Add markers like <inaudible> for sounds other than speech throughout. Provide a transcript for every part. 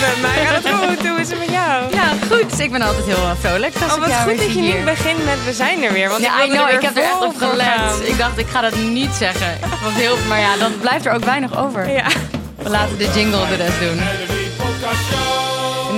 Met mij gaat het goed. Hoe is het met jou? Ja, goed. Ik ben altijd heel eh, vrolijk. Als Oh, ik wat jou goed dat je niet begint met we zijn er weer. Want Ja, ik, know. er Ik heb er echt op gaan. gelet. Ik dacht, ik ga dat niet zeggen. Want heel, maar ja, dan blijft er ook weinig over. Ja. We laten de jingle de rest doen.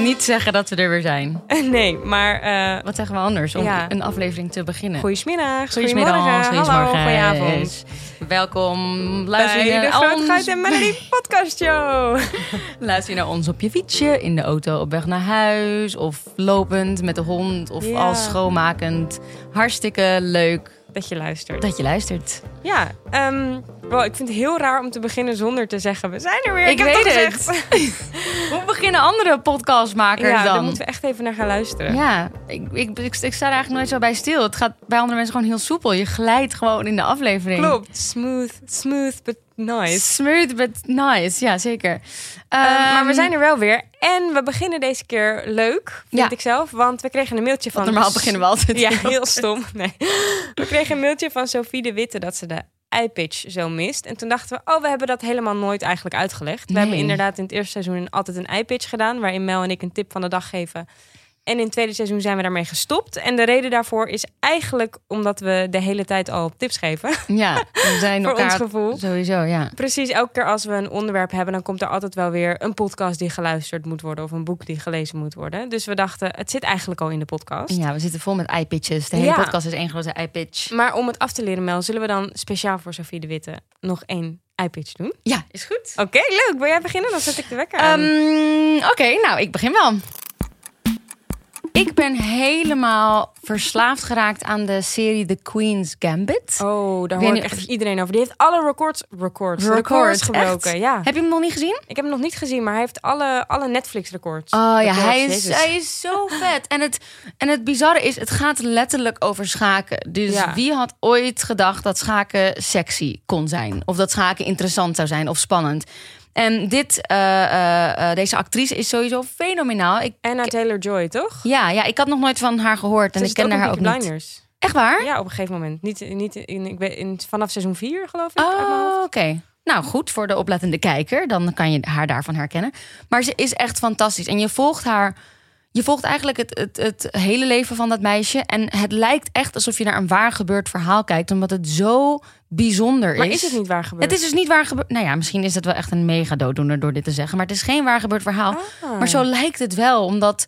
Niet zeggen dat we er weer zijn. <laughs> Nee, maar eh Wat zeggen we anders om Ja. een aflevering te beginnen? goedemiddag, Goedemiddag, goedemorgen, hallo, goedenavond. Welkom. Bij Luister je de naar ons, en Melody <laughs> podcast show. <laughs> luister je naar ons op je fietsje, in de auto op weg naar huis... of lopend met de hond of Ja. al schoonmakend. Hartstikke leuk Dat je luistert. dat je luistert. Ja, ehm, wel, ik vind het heel raar om te beginnen zonder te zeggen we zijn er weer. Ik heb weet het al het. gezegd. <laughs> Hoe beginnen andere podcastmakers Ja, dan? daar moeten we echt even naar gaan luisteren. Ja, ik, ik, ik, ik sta er eigenlijk nooit zo bij stil. Het gaat bij andere mensen gewoon heel soepel. Je glijdt gewoon in de aflevering. Klopt, smooth, smooth but nice. Smooth but nice, ja zeker. Ehm, maar we Ehm, zijn er wel weer. En we beginnen deze keer leuk, vind Ja. ik zelf. Want we kregen een mailtje van... Want normaal beginnen we altijd Ja, heel- <laughs> stom. Nee. We kregen een mailtje van Sophie de Witte dat ze de iPitch zo mist. En toen dachten we, oh, we hebben dat helemaal nooit eigenlijk uitgelegd. We hebben inderdaad in het eerste seizoen altijd een iPitch gedaan... waarin Mel en ik een tip van de dag geven. En in het tweede seizoen zijn we daarmee gestopt. En de reden daarvoor is eigenlijk omdat we de hele tijd al tips geven. <laughs> Ja, we zijn Voor elkaar ons gevoel. Sowieso, ja. Precies, elke keer als we een onderwerp hebben... dan komt er altijd wel weer een podcast die geluisterd moet worden... of een boek die gelezen moet worden. Dus we dachten, het zit eigenlijk al in de podcast. Ja, we zitten vol met iPitches. De hele Ja. podcast is één grote iPitch. Maar om het af te leren, Mel, zullen we dan speciaal voor Sophie de Witte nog één iPitch doen? Ja, is goed. Oké, leuk. Wil jij beginnen? Dan zet ik de wekker aan. Ehm, Oké, nou, ik begin wel. Ik ben helemaal verslaafd geraakt aan de serie The Queen's Gambit. oh, daar hoor ik echt iedereen over. Die heeft alle records, records, Records, records gebroken. echt? Ja. Heb je hem nog niet gezien? Ik heb hem nog niet gezien, maar hij heeft alle, alle Netflix-records. Oh ja, Records, hij is, Jezus. hij is zo <laughs> vet. En het, en het bizarre is, het gaat letterlijk over schaken. Dus Ja. wie had ooit gedacht dat schaken sexy kon zijn? Of dat schaken interessant zou zijn of spannend? En dit, eh, eh, eh, deze actrice is sowieso fenomenaal. Ik, Anna Taylor-Joy, toch? ja, ja, ik had nog nooit van haar gehoord en ik in haar ook niet. Echt waar? Ja, op een gegeven moment. Niet, niet in, ik ben in, vanaf seizoen 4, geloof ik. Oh, oké. Nou goed, voor de oplettende kijker, dan kan je haar daarvan herkennen. Maar ze is echt fantastisch. En je volgt haar. Je volgt eigenlijk het, het, het hele leven van dat meisje. En het lijkt echt alsof je naar een waar gebeurd verhaal kijkt. Omdat het zo bijzonder Maar is. is het niet waar gebeurd? Het is dus niet waar gebeurd. Nou ja, misschien is het wel echt een mega dooddoener door dit te zeggen. Maar het is geen waar gebeurd verhaal. Ah. Maar zo lijkt het wel. Omdat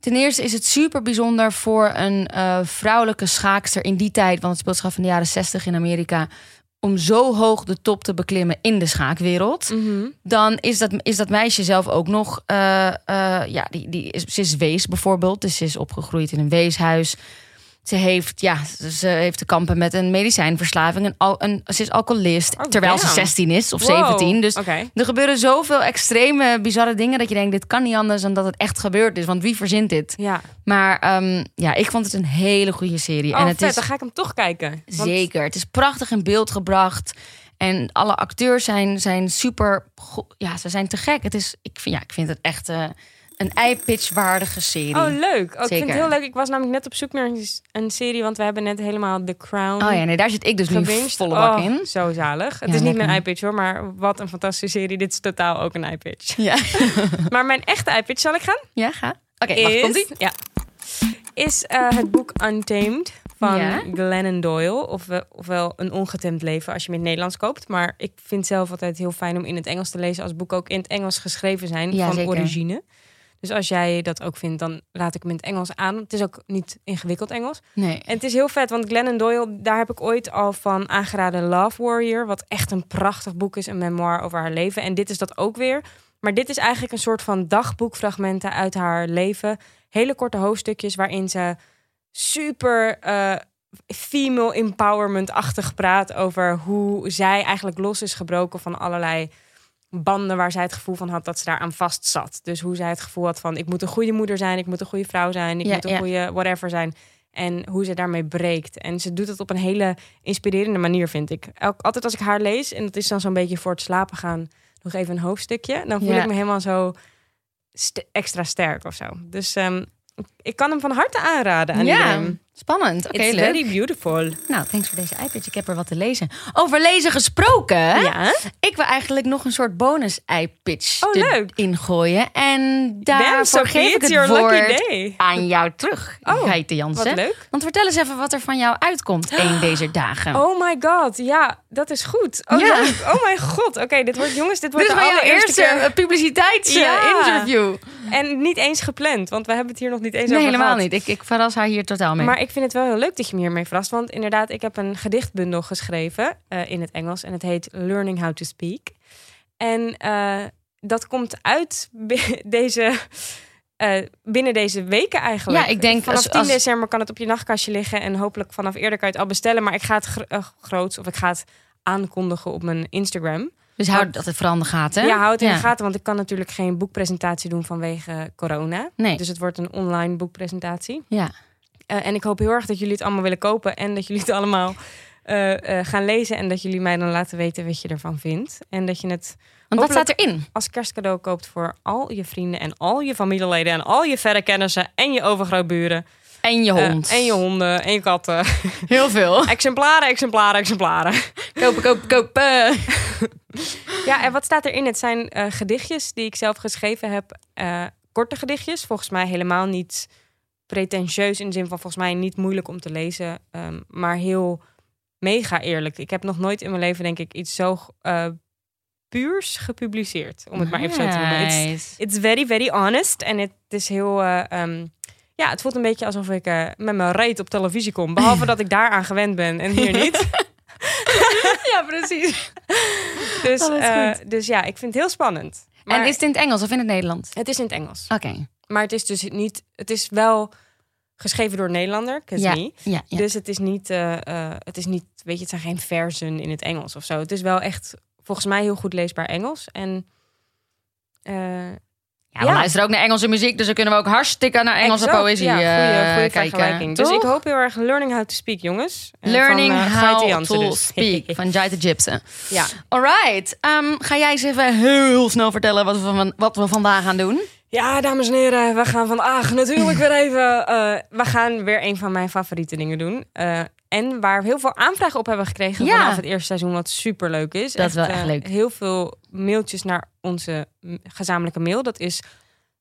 ten eerste is het super bijzonder voor een eh, vrouwelijke schaakster in die tijd. Want het speelt zich af in de jaren 60 in Amerika. Om zo hoog de top te beklimmen in de schaakwereld. Mhm. Dan is dat, is dat meisje zelf ook nog. eh, eh, ja, die, die is, ze is wees bijvoorbeeld. Dus ze is opgegroeid in een weeshuis. Ze heeft, ja, ze heeft te kampen met een medicijnverslaving. Een, al- een, ze is alcoholist. Oh, terwijl ze damn. 16 is of Wow. 17. Dus er gebeuren zoveel extreme, bizarre dingen dat je denkt: dit kan niet anders dan dat het echt gebeurd is. Want wie verzint dit? Ja. Maar ehm, ja, ik vond het een hele goede serie. Oh, en het vet. is Dan ga ik hem toch kijken. Want- zeker. Het is prachtig in beeld gebracht. En alle acteurs zijn, zijn super. Ja, ze zijn te gek. Het is, ik, vind, ja, ik vind het echt eh, een eye-pitch-waardige serie. Oh, leuk. Oh, ik vind het heel leuk. Ik was namelijk net op zoek naar een, serie, want we hebben net helemaal The Crown Oh ja, nee, daar zit ik dus nu volle bak Oh, in. Zo zalig. Het is niet mijn iPitch hoor, maar wat een fantastische serie. Dit is totaal ook een iPitch. Ja, <laughs> maar mijn echte iPitch, zal ik gaan? ja ga. Oké, wacht, is, komt-ie? Ja. Is eh, het boek Untamed van Ja. Glennon Doyle. Of, ofwel Een ongetemd leven als je hem in het Nederlands koopt. Maar ik vind zelf altijd heel fijn om in het Engels te lezen... als boeken ook in het Engels geschreven zijn Ja, van zeker. origine. Dus als jij dat ook vindt, dan laat ik hem in het Engels aan. Het is ook niet ingewikkeld Engels. Nee. En het is heel vet, want Glennon Doyle, daar heb ik ooit al van aangeraden Love Warrior. Wat echt een prachtig boek is, een memoir over haar leven. En dit is dat ook weer. Maar dit is eigenlijk een soort van dagboekfragmenten uit haar leven. Hele korte hoofdstukjes waarin ze super eh, female empowerment-achtig praat over hoe zij eigenlijk los is gebroken van allerlei banden waar zij het gevoel van had dat ze daar aan vast zat. Dus hoe zij het gevoel had van ik moet een goede moeder zijn, ik moet een goede vrouw zijn, ik Ja, moet een ja. goede whatever zijn. En hoe ze daarmee breekt. En ze doet het op een hele inspirerende manier, vind ik. Elk, altijd als ik haar lees, en dat is dan zo'n beetje voor het slapen gaan, nog even een hoofdstukje, dan voel Ja. ik me helemaal zo st- extra sterk of zo. Dus ehm, ik kan hem van harte aanraden aan Ja, iedereen. Spannend. Oké, It's leuk. very beautiful. Nou, thanks voor deze iPad. Ik heb er wat te lezen. Over lezen gesproken. Ja? Ik wil eigenlijk nog een soort bonus iPitch Oh, leuk. ingooien. En daarvoor geef ik het woord aan jou terug. Oh, Geite Jansen. wat leuk. Want vertel eens even wat er van jou uitkomt een <gasps> deze dagen. Oh my god, ja, dat is goed. Oh, Ja. oh mijn god. Oké, dit wordt, jongens, dit wordt Dit de allereerste keer. eh, publiciteitsinterview. Ja. En niet eens gepland, want we hebben het hier nog niet eens nee, over helemaal gehad. niet. Ik, ik verras haar hier totaal mee. Maar ik vind het wel heel leuk dat je me hiermee verrast. Want inderdaad, ik heb een gedichtbundel geschreven eh, in het Engels. En het heet Learning How to Speak. En eh, dat komt uit <laughs> deze, eh, binnen deze weken eigenlijk. Ja, ik denk Vanaf als- 10 als- december kan het op je nachtkastje liggen. En hopelijk vanaf eerder kan je het al bestellen. Maar ik ga het gro- eh, groots of ik ga het aankondigen op mijn Instagram. dus hou dat het in de gaten. Ja, hou het in de gaten, want ik kan natuurlijk geen boekpresentatie doen vanwege corona. Nee. Dus het wordt een online boekpresentatie. Ja. Eh, en ik hoop heel erg dat jullie het allemaal willen kopen en dat jullie het allemaal eh, eh, gaan lezen en dat jullie mij dan laten weten wat je ervan vindt. En dat je het Want wat staat erin? als kerstcadeau koopt voor al je vrienden en al je familieleden en al je verre kennissen en je overgrootburen. En je hond. en je honden en je katten. Heel veel. <laughs> exemplaren, exemplaren, exemplaren. kopen, kopen, kopen. <laughs> Ja, en wat staat erin? Het zijn gedichtjes die ik zelf geschreven heb. Korte gedichtjes, volgens mij helemaal niet pretentieus in de zin van volgens mij niet moeilijk om te lezen, ehm, maar heel mega eerlijk. Ik heb nog nooit in mijn leven denk ik iets zo eh, puurs gepubliceerd, om het maar even zo te noemen. It's, very, very honest en het is heel... eh, ehm, ja, het voelt een beetje alsof ik eh, met mijn reet op televisie kom. Behalve dat ik daaraan gewend ben en hier niet. <laughs> Ja, precies. Dus, Oh, dus ja, ik vind het heel spannend. Maar En is het in het Engels of in het Nederlands? het is in het Engels. Oké. Maar het is dus niet. Het is wel geschreven door een Nederlander, Ja, me. ja, ja. Dus het is niet. eh, eh, het is niet. Weet je, het zijn geen versen in het Engels of zo. Het is wel echt volgens mij heel goed leesbaar Engels. En eh, Ja, we Ja. luisteren ook naar Engelse muziek, dus dan kunnen we ook hartstikke naar Engelse exact, poëzie ja, goeie, goeie kijken. vergelijking. Dus ik hoop heel erg Learning How to Speak, jongens. En Learning van, How Jansen to dus. <laughs> Speak van Jaita Gibson. ja. Alright, Ehm, ga jij eens even heel snel vertellen wat we, van, wat we vandaag gaan doen? Ja, dames en heren, we gaan vandaag natuurlijk weer even. eh, we gaan weer een van mijn favoriete dingen doen. Eh, en waar we heel veel aanvragen op hebben gekregen Ja. vanaf het eerste seizoen, wat super leuk is. Dat is wel echt eh. Heel veel mailtjes naar onze gezamenlijke mail. Dat is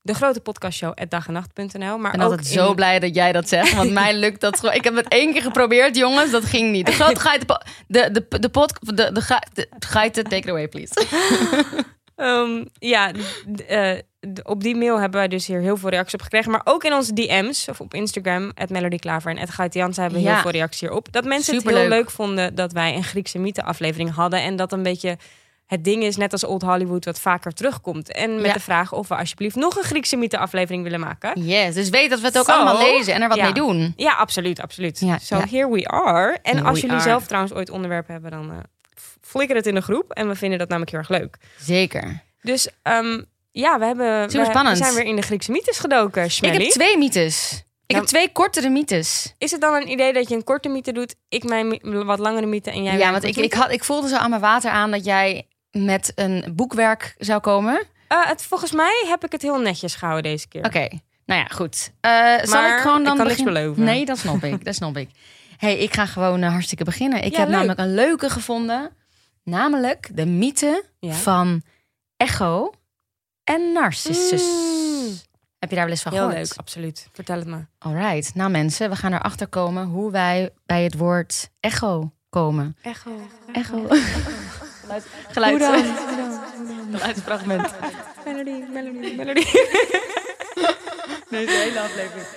de grote podcastshow dagenacht.nl. Maar Ik ben altijd in- zo blij dat jij dat zegt, want mij lukt dat gewoon. Ik heb het één keer geprobeerd, jongens, dat ging niet. De grote <laughs> geiten, de, de, de pod, de, de, ge- de geiten, take it away, please. Ehm, ja, eh, d- op die mail hebben wij dus hier heel veel reacties op gekregen. Maar ook in onze DM's, of op Instagram, at Melody Klaver en Gait Jansen hebben we Ja. heel veel reacties hierop. Dat mensen het heel leuk vonden dat wij een Griekse mythe aflevering hadden. En dat een beetje het ding is, net als Old Hollywood, wat vaker terugkomt. En met Ja. de vraag of we alsjeblieft nog een Griekse mythe aflevering willen maken. Yes, dus weet dat we het ook allemaal lezen en er wat Ja. mee doen. Ja, absoluut, absoluut. Ja, so here we are. En Here als jullie are. zelf trouwens ooit onderwerpen hebben, dan eh, flikker het in de groep. En we vinden dat namelijk heel erg leuk. Zeker. Dus ehm, ja, we hebben. Super we, spannend. We zijn weer in de Griekse mythes gedoken. Ik heb twee mythes. Ik Nou, heb twee kortere mythes. Is het dan een idee dat je een korte mythe doet, ik mijn wat langere mythe en jij Ja, want ik, ik, had, ik voelde zo aan mijn water aan dat jij met een boekwerk zou komen. Oké? Eh, het, volgens mij heb ik het heel netjes gehouden deze keer. nou ja, goed. Eh, zal ik gewoon dan ik kan niks beloven. Nee, dat snap ik. Dat snap ik. hey, ik ga gewoon eh, hartstikke beginnen. Ik Ja, heb leuk. namelijk een leuke gevonden. Namelijk de mythe Ja. van Echo en Narcissus. Mm, Heb je daar wel eens van heel gehoord? leuk, absoluut. Vertel het me. Alright. Nou mensen, we gaan erachter komen hoe wij bij het woord echo komen. Echo. Echo. Geluid. Hoe Geluidsfragment. Melody, melody, <laughs> melody. Deze hele aflevering.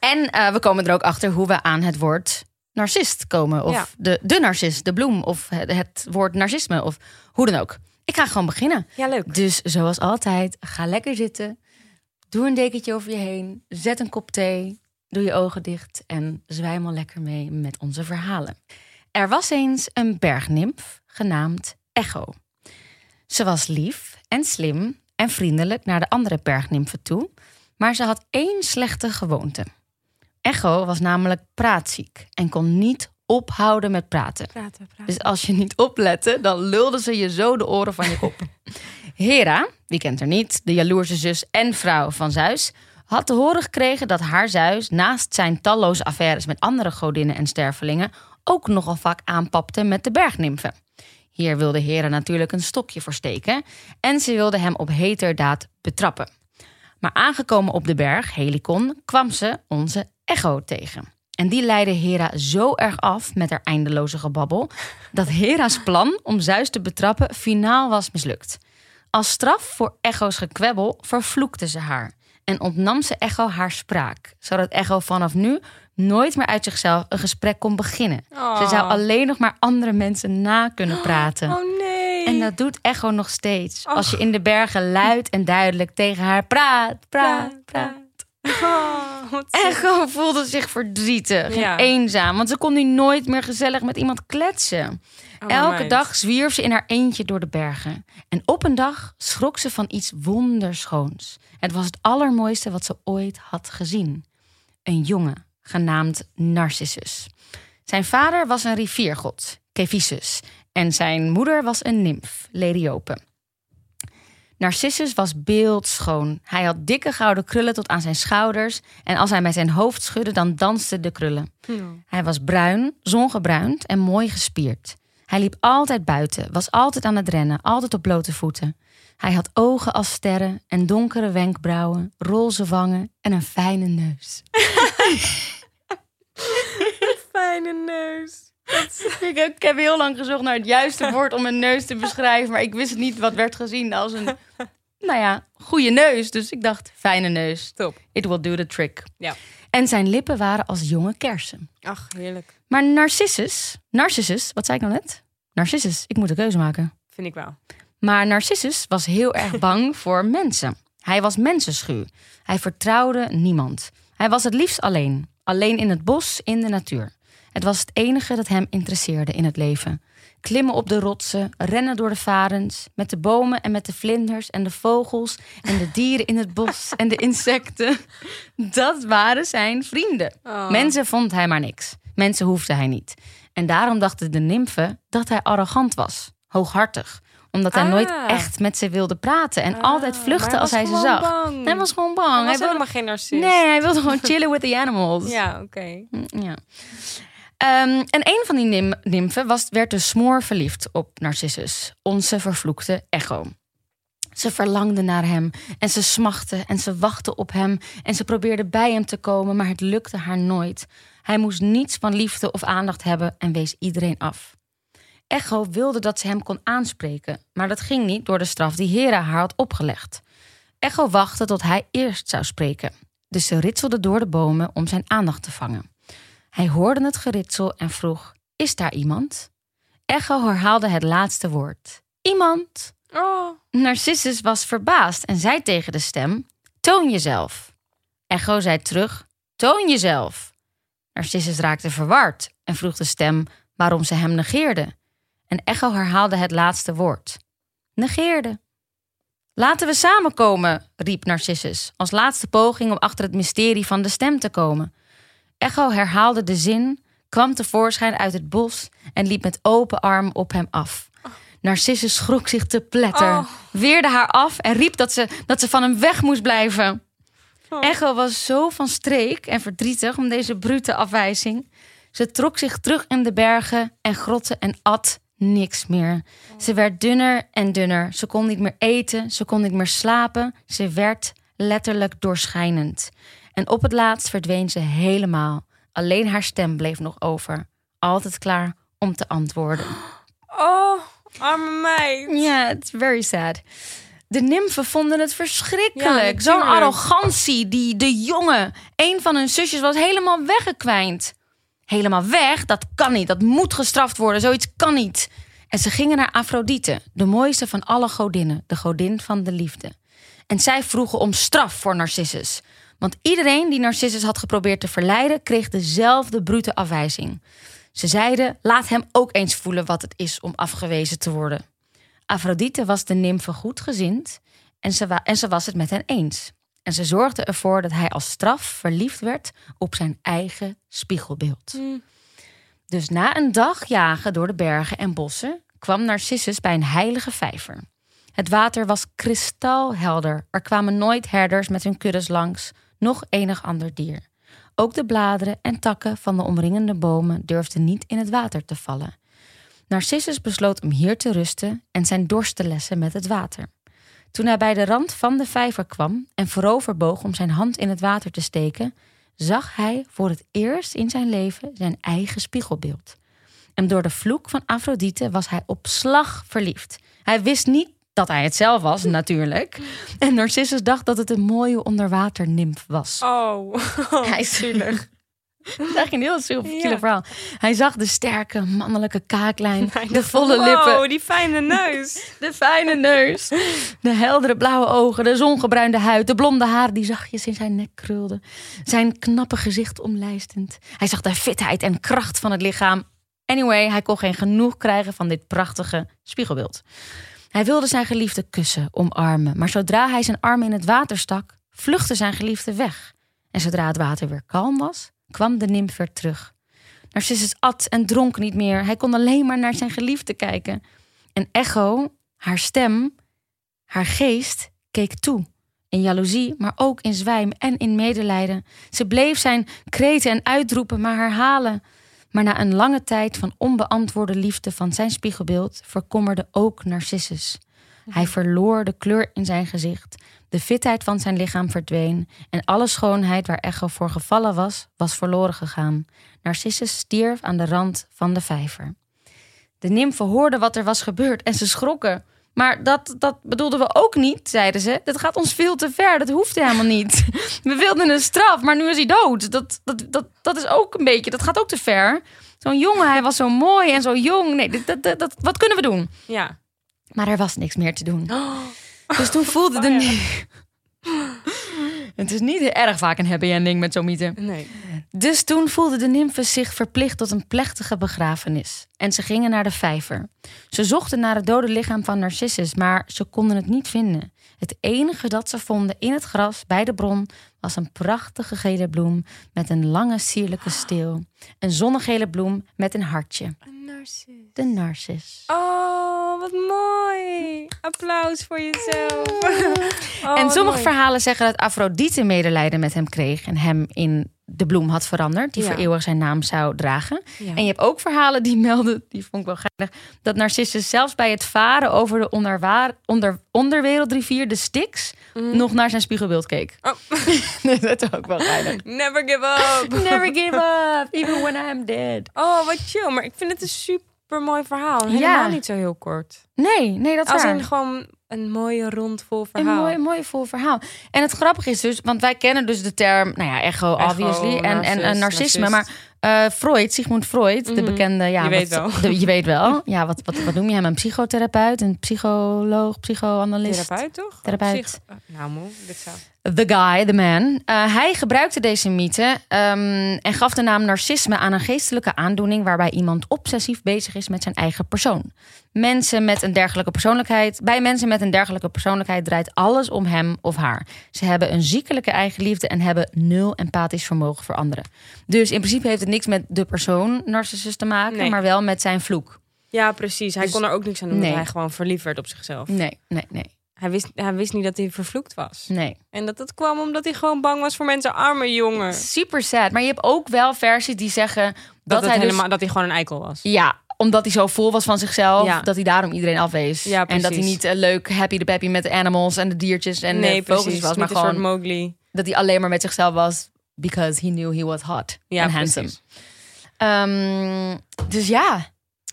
En eh, we komen er ook achter hoe we aan het woord narcist komen. Of Ja. de, de narcist, de bloem. Of het, het woord narcisme. Of hoe dan ook. Ik ga gewoon beginnen. Ja, leuk. Dus zoals altijd, ga lekker zitten. Doe een dekentje over je heen. Zet een kop thee. Doe je ogen dicht. En zwijmel lekker mee met onze verhalen. Er was eens een bergnimf genaamd Echo. Ze was lief en slim en vriendelijk naar de andere bergnimfen toe. Maar ze had één slechte gewoonte. Echo was namelijk praatziek en kon niet ophouden met praten. Praten, praten. Dus als je niet oplette, dan lulde ze je zo de oren van je kop. <laughs> Hera, wie kent er niet, de jaloerse zus en vrouw van Zeus, had te horen gekregen dat haar Zeus naast zijn talloze affaires met andere godinnen en stervelingen ook nogal vaak aanpapte met de bergnimfen. Hier wilde Hera natuurlijk een stokje voor steken en ze wilde hem op heterdaad betrappen. Maar aangekomen op de berg, Helicon, kwam ze onze Echo tegen. En die leidde Hera zo erg af met haar eindeloze gebabbel dat Hera's plan om Zeus te betrappen finaal was mislukt. Als straf voor Echo's gekwebbel vervloekte ze haar en ontnam ze Echo haar spraak, zodat Echo vanaf nu nooit meer uit zichzelf een gesprek kon beginnen. Ze zou alleen nog maar andere mensen na kunnen praten. Oh nee. En dat doet Echo nog steeds. Als je in de bergen luid en duidelijk tegen haar praat, praat, praat. Oh, wat Echo voelde zich verdrietig Ja. en eenzaam, want ze kon nu nooit meer gezellig met iemand kletsen. Oh, Elke meid. dag zwierf ze in haar eentje door de bergen. En op een dag schrok ze van iets wonderschoons. Het was het allermooiste wat ze ooit had gezien. Een jongen, genaamd Narcissus. Zijn vader was een riviergod, Cephissus. En zijn moeder was een nimf, Leriope. Narcissus was beeldschoon. Hij had dikke gouden krullen tot aan zijn schouders. En als hij met zijn hoofd schudde, dan dansten de krullen. Hij was bruin, zongebruind en mooi gespierd. Hij liep altijd buiten, was altijd aan het rennen, altijd op blote voeten. Hij had ogen als sterren en donkere wenkbrauwen, roze wangen en een fijne neus. <laughs> <laughs> Fijne neus. <laughs> Ik heb, ik heb heel lang gezocht naar het juiste <laughs> woord om een neus te beschrijven, maar ik wist niet wat werd gezien als een, nou ja, goede neus. Dus ik dacht, fijne neus. Top. It will do the trick. Ja. En zijn lippen waren als jonge kersen. Ach, heerlijk. Maar Narcissus, Narcissus, wat zei ik nou net? Narcissus, ik moet een keuze maken. Vind ik wel. Maar Narcissus was heel erg <laughs> bang voor mensen. Hij was mensenschuw. Hij vertrouwde niemand. Hij was het liefst alleen. Alleen in het bos, in de natuur. Het was het enige dat hem interesseerde in het leven. Klimmen op de rotsen, rennen door de varens, met de bomen en met de vlinders en de vogels en de dieren in het bos <laughs> en de insecten. Dat waren zijn vrienden. Oh. Mensen vond hij maar niks. Mensen hoefde hij niet. En daarom dachten de nimfen dat hij arrogant was, hooghartig omdat hij Ah. nooit echt met ze wilde praten en altijd Ah, vluchtte maar als hij ze zag. bang. Hij was gewoon bang. Hij Hij was wilde... helemaal geen narcist. Nee, hij wilde gewoon chillen with the animals. Ja, oké. Ja. Ehm, en een van die nim nimfen was, werd dus smoor verliefd op Narcissus, onze vervloekte Echo. Ze verlangde naar hem en ze smachtte en ze wachtte op hem en ze probeerde bij hem te komen, maar het lukte haar nooit. Hij moest niets van liefde of aandacht hebben en wees iedereen af. Echo wilde dat ze hem kon aanspreken, maar dat ging niet door de straf die Hera haar had opgelegd. Echo wachtte tot hij eerst zou spreken, dus ze ritselde door de bomen om zijn aandacht te vangen. Hij hoorde het geritsel en vroeg: Is daar iemand? Echo herhaalde het laatste woord: Iemand. Oh, Narcissus was verbaasd en zei tegen de stem: Toon jezelf. Echo zei terug: Toon jezelf. Narcissus raakte verward en vroeg de stem waarom ze hem negeerde. En Echo herhaalde het laatste woord: Negeerde. Laten we samenkomen, riep Narcissus, als laatste poging om achter het mysterie van de stem te komen. Echo herhaalde de zin, kwam tevoorschijn uit het bos en liep met open arm op hem af. Narcissus schrok zich te pletter, Oh. weerde haar af en riep dat ze, dat ze van hem weg moest blijven. Oh. Echo was zo van streek en verdrietig om deze brute afwijzing. Ze trok zich terug in de bergen en grotten en at niks meer. Ze werd dunner en dunner. Ze kon niet meer eten, ze kon niet meer slapen. Ze werd letterlijk doorschijnend. En op het laatst verdween ze helemaal. Alleen haar stem bleef nog over. Altijd klaar om te antwoorden. oh, arme meid. Ja, it's very sad. De nimfen vonden het Ja, verschrikkelijk. Zo'n arrogantie. Die de jongen, een van hun zusjes, was helemaal weggekwijnd. Helemaal weg? Dat kan niet. Dat moet gestraft worden. Zoiets kan niet. En ze gingen naar Afrodite, de mooiste van alle godinnen, de godin van de liefde. En zij vroegen om straf voor Narcissus. Want iedereen die Narcissus had geprobeerd te verleiden, kreeg dezelfde brute afwijzing. Ze zeiden: laat hem ook eens voelen wat het is om afgewezen te worden. Afrodite was de nimfe goedgezind en ze, wa- en ze was het met hen eens. En ze zorgde ervoor dat hij als straf verliefd werd op zijn eigen spiegelbeeld. Hm. Dus na een dag jagen door de bergen en bossen kwam Narcissus bij een heilige vijver. Het water was kristalhelder. Er kwamen nooit herders met hun kuddes langs, noch enig ander dier. Ook de bladeren en takken van de omringende bomen durfden niet in het water te vallen. Narcissus besloot om hier te rusten en zijn dorst te lessen met het water. Toen hij bij de rand van de vijver kwam en voorover boog om zijn hand in het water te steken, zag hij voor het eerst in zijn leven zijn eigen spiegelbeeld. En door de vloek van Afrodite was hij op slag verliefd. Hij wist niet dat hij het zelf was, <laughs> natuurlijk. En Narcissus dacht dat het een mooie onderwaternimf was. Oh, <laughs> Hij is zielig. <laughs> Dat is eigenlijk een heel zielig Ja. verhaal. Hij zag de sterke mannelijke kaaklijn, de volle wow, lippen, die fijne neus. de fijne neus, de heldere blauwe ogen, de zongebruinde huid, de blonde haren die zachtjes in zijn nek krulden, zijn knappe gezicht omlijstend. Hij zag de fitheid en kracht van het lichaam. Anyway, hij kon geen genoeg krijgen van dit prachtige spiegelbeeld. Hij wilde zijn geliefde kussen, omarmen, maar zodra hij zijn arm in het water stak, vluchtte zijn geliefde weg. En zodra het water weer kalm was, kwam de nimf weer terug. Narcissus at en dronk niet meer. Hij kon alleen maar naar zijn geliefde kijken. En Echo, haar stem, haar geest, keek toe. In jaloezie, maar ook in zwijm en in medelijden. Ze bleef zijn kreten en uitroepen maar herhalen. Maar na een lange tijd van onbeantwoorde liefde van zijn spiegelbeeld verkommerde ook Narcissus. Hij verloor de kleur in zijn gezicht. De fitheid van zijn lichaam verdween. En alle schoonheid waar Echo voor gevallen was, was verloren gegaan. Narcissus stierf aan de rand van de vijver. De nimfen hoorden wat er was gebeurd en ze schrokken. Maar dat, dat bedoelden we ook niet, zeiden ze. Dat gaat ons veel te ver, dat hoeft helemaal niet. <laughs> We wilden een straf, maar nu is hij dood. Dat, dat, dat, dat is ook een beetje, dat gaat ook te ver. Zo'n jongen, hij was zo mooi en zo jong. Nee, dat, dat, dat, wat kunnen we doen? Ja. Maar er was niks meer te doen. <gasps> Dus toen voelde de... ja. Het is niet erg vaak een happy ending met zo'n mythe. Nee. Dus toen voelden de nimfen zich verplicht tot een plechtige begrafenis. En ze gingen naar de vijver. Ze zochten naar het dode lichaam van Narcissus, maar ze konden het niet vinden. Het enige dat ze vonden in het gras bij de bron was een prachtige gele bloem met een lange sierlijke steel. Een zonnegele bloem met een hartje. Een narcis. De narcis. Oh, wat mooi. Applaus voor jezelf. Oh, en wat sommige mooi. verhalen zeggen dat Afrodite medelijden met hem kreeg en hem in de bloem had veranderd, die Ja. voor eeuwig zijn naam zou dragen. Ja. En je hebt ook verhalen die melden, die vond ik wel geinig, dat Narcissus zelfs bij het varen over de onderwaar, onder, onderwereldrivier, de Styx, nog naar zijn spiegelbeeld keek. Oh. <laughs> dat is ook wel geinig. Never give up. Never give up, even when I'm dead. Oh, wat chill. Maar ik vind het een super mooi verhaal. Helemaal Ja. niet zo heel kort. Nee, nee, dat is Als waar. in gewoon een mooie rond vol Een verhaal. mooi, mooi vol verhaal. En het grappige is dus, want wij kennen dus de term, nou ja, echo, Echo, obviously, en, en, narcisme. narcist. Maar eh, Freud, Sigmund Freud, de Mhm. bekende, ja, Je weet wat- wel. de- je weet wel. Ja, wat, wat, wat noem je hem? Een psychotherapeut, een psycholoog, psychoanalist. Therapeut, toch? Therapeut. Psych- oh, nou, moe. Dit zou... The guy, the man. Eh, hij gebruikte deze mythe ehm, en gaf de naam narcisme aan een geestelijke aandoening waarbij iemand obsessief bezig is met zijn eigen persoon. Mensen met een dergelijke persoonlijkheid, bij mensen met een dergelijke persoonlijkheid draait alles om hem of haar. Ze hebben een ziekelijke eigenliefde en hebben nul empathisch vermogen voor anderen. Dus in principe heeft het niks met de persoon narcissus te maken, Nee. maar wel met zijn vloek. Ja, precies. Hij Dus- kon er ook niks aan doen Nee. dat hij gewoon verliefd werd op zichzelf. Nee, nee, nee, Hij, wist, hij wist niet dat hij vervloekt was. nee. En dat dat kwam omdat hij gewoon bang was voor mensen. Arme jongen. Super sad. Maar je hebt ook wel versies die zeggen dat, hij dus helemaal, dat hij gewoon een eikel was. Ja, omdat hij zo vol was van zichzelf, Ja. dat hij daarom iedereen afwees. Ja, en dat hij niet eh, leuk, happy de peppy met de animals en de diertjes en nee, de vogels was, maar gewoon Mowgli. dat hij alleen maar met zichzelf was because he knew he was hot Ja, and handsome. Ehm, dus ja,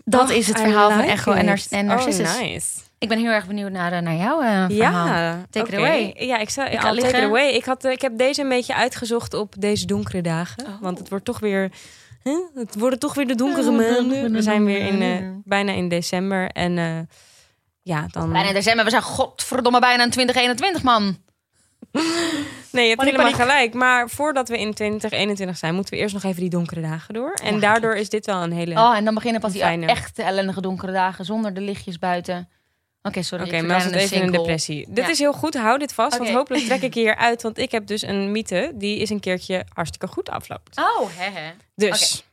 dat Oh, is het verhaal van Echo en, en Narcissus. Oh, nice. Ik ben heel erg benieuwd naar, eh, naar jouw eh, verhaal. Ja, Take it away. Ja, ik zou Ik take it away. Ik, had, ik heb deze een beetje uitgezocht op deze donkere dagen. Oh. Want het wordt toch weer... Hè? Het worden toch weer de donkere maanden. We zijn weer in, eh, bijna in december. En eh, ja, dan... Bijna december, we zijn godverdomme bijna in 2021, man. Nee, je hebt Paniek, helemaal paniek. gelijk. Maar voordat we in 2021 zijn, moeten we eerst nog even die donkere dagen door. En Ja, daardoor is dit wel een hele... Oh, en dan beginnen pas die Fijne. echte ellendige donkere dagen zonder de lichtjes buiten. Oké, sorry. Oké, maar het even een depressie. Dit Ja. is heel goed, hou dit vast. Want hopelijk trek ik je <laughs> hier uit. Want ik heb dus een mythe die is een keertje hartstikke goed afloopt. Oh, hè, hè. Dus,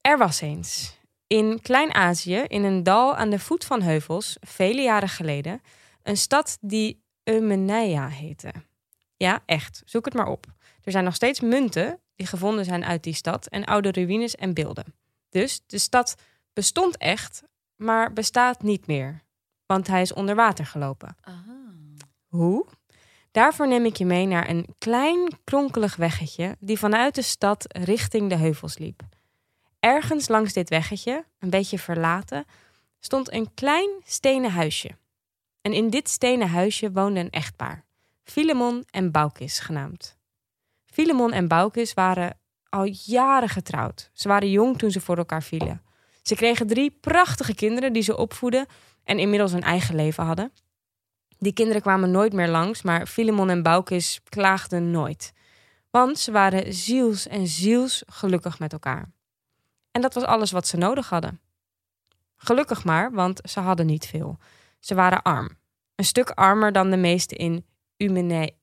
er was eens in Klein-Azië, in een dal aan de voet van heuvels, vele jaren geleden, een stad die Eumeneia heette. Ja, echt. Zoek het maar op. Er zijn nog steeds munten die gevonden zijn uit die stad en oude ruïnes en beelden. Dus de stad bestond echt, maar bestaat niet meer, want hij is onder water gelopen. Hoe? Daarvoor neem ik je mee naar een klein kronkelig weggetje die vanuit de stad richting de heuvels liep. Ergens langs dit weggetje, een beetje verlaten, stond een klein stenen huisje. En in dit stenen huisje woonde een echtpaar, Filemon en Baukis genaamd. Filemon en Baukis waren al jaren getrouwd. Ze waren jong toen ze voor elkaar vielen. Ze kregen drie prachtige kinderen die ze opvoeden en inmiddels een eigen leven hadden. Die kinderen kwamen nooit meer langs, maar Filemon en Baukis klaagden nooit. Want ze waren ziels en ziels gelukkig met elkaar. En dat was alles wat ze nodig hadden. Gelukkig maar, want ze hadden niet veel. Ze waren arm. Een stuk armer dan de meesten in.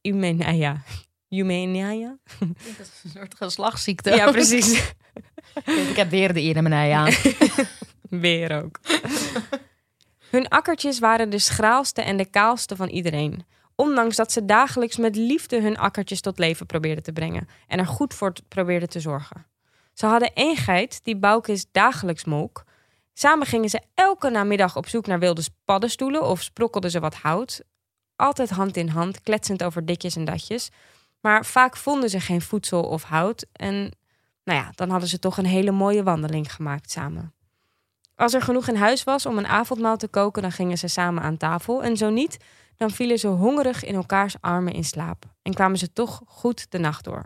Umeneia. Umeneia? <laughs> Dat is een soort geslachtsziekte. Ja, precies. ik heb weer de ene aan. <laughs> Weer ook. Hun akkertjes waren de schraalste en de kaalste van iedereen. Ondanks dat ze dagelijks met liefde hun akkertjes tot leven probeerden te brengen en er goed voor probeerden te zorgen. Ze hadden één geit die Boukis dagelijks molk. Samen gingen ze elke namiddag op zoek naar wilde paddenstoelen of sprokkelden ze wat hout. Altijd hand in hand, kletsend over ditjes en datjes. Maar vaak vonden ze geen voedsel of hout en nou ja, dan hadden ze toch een hele mooie wandeling gemaakt samen. Als er genoeg in huis was om een avondmaal te koken, dan gingen ze samen aan tafel. En zo niet, dan vielen ze hongerig in elkaars armen in slaap. En kwamen ze toch goed de nacht door.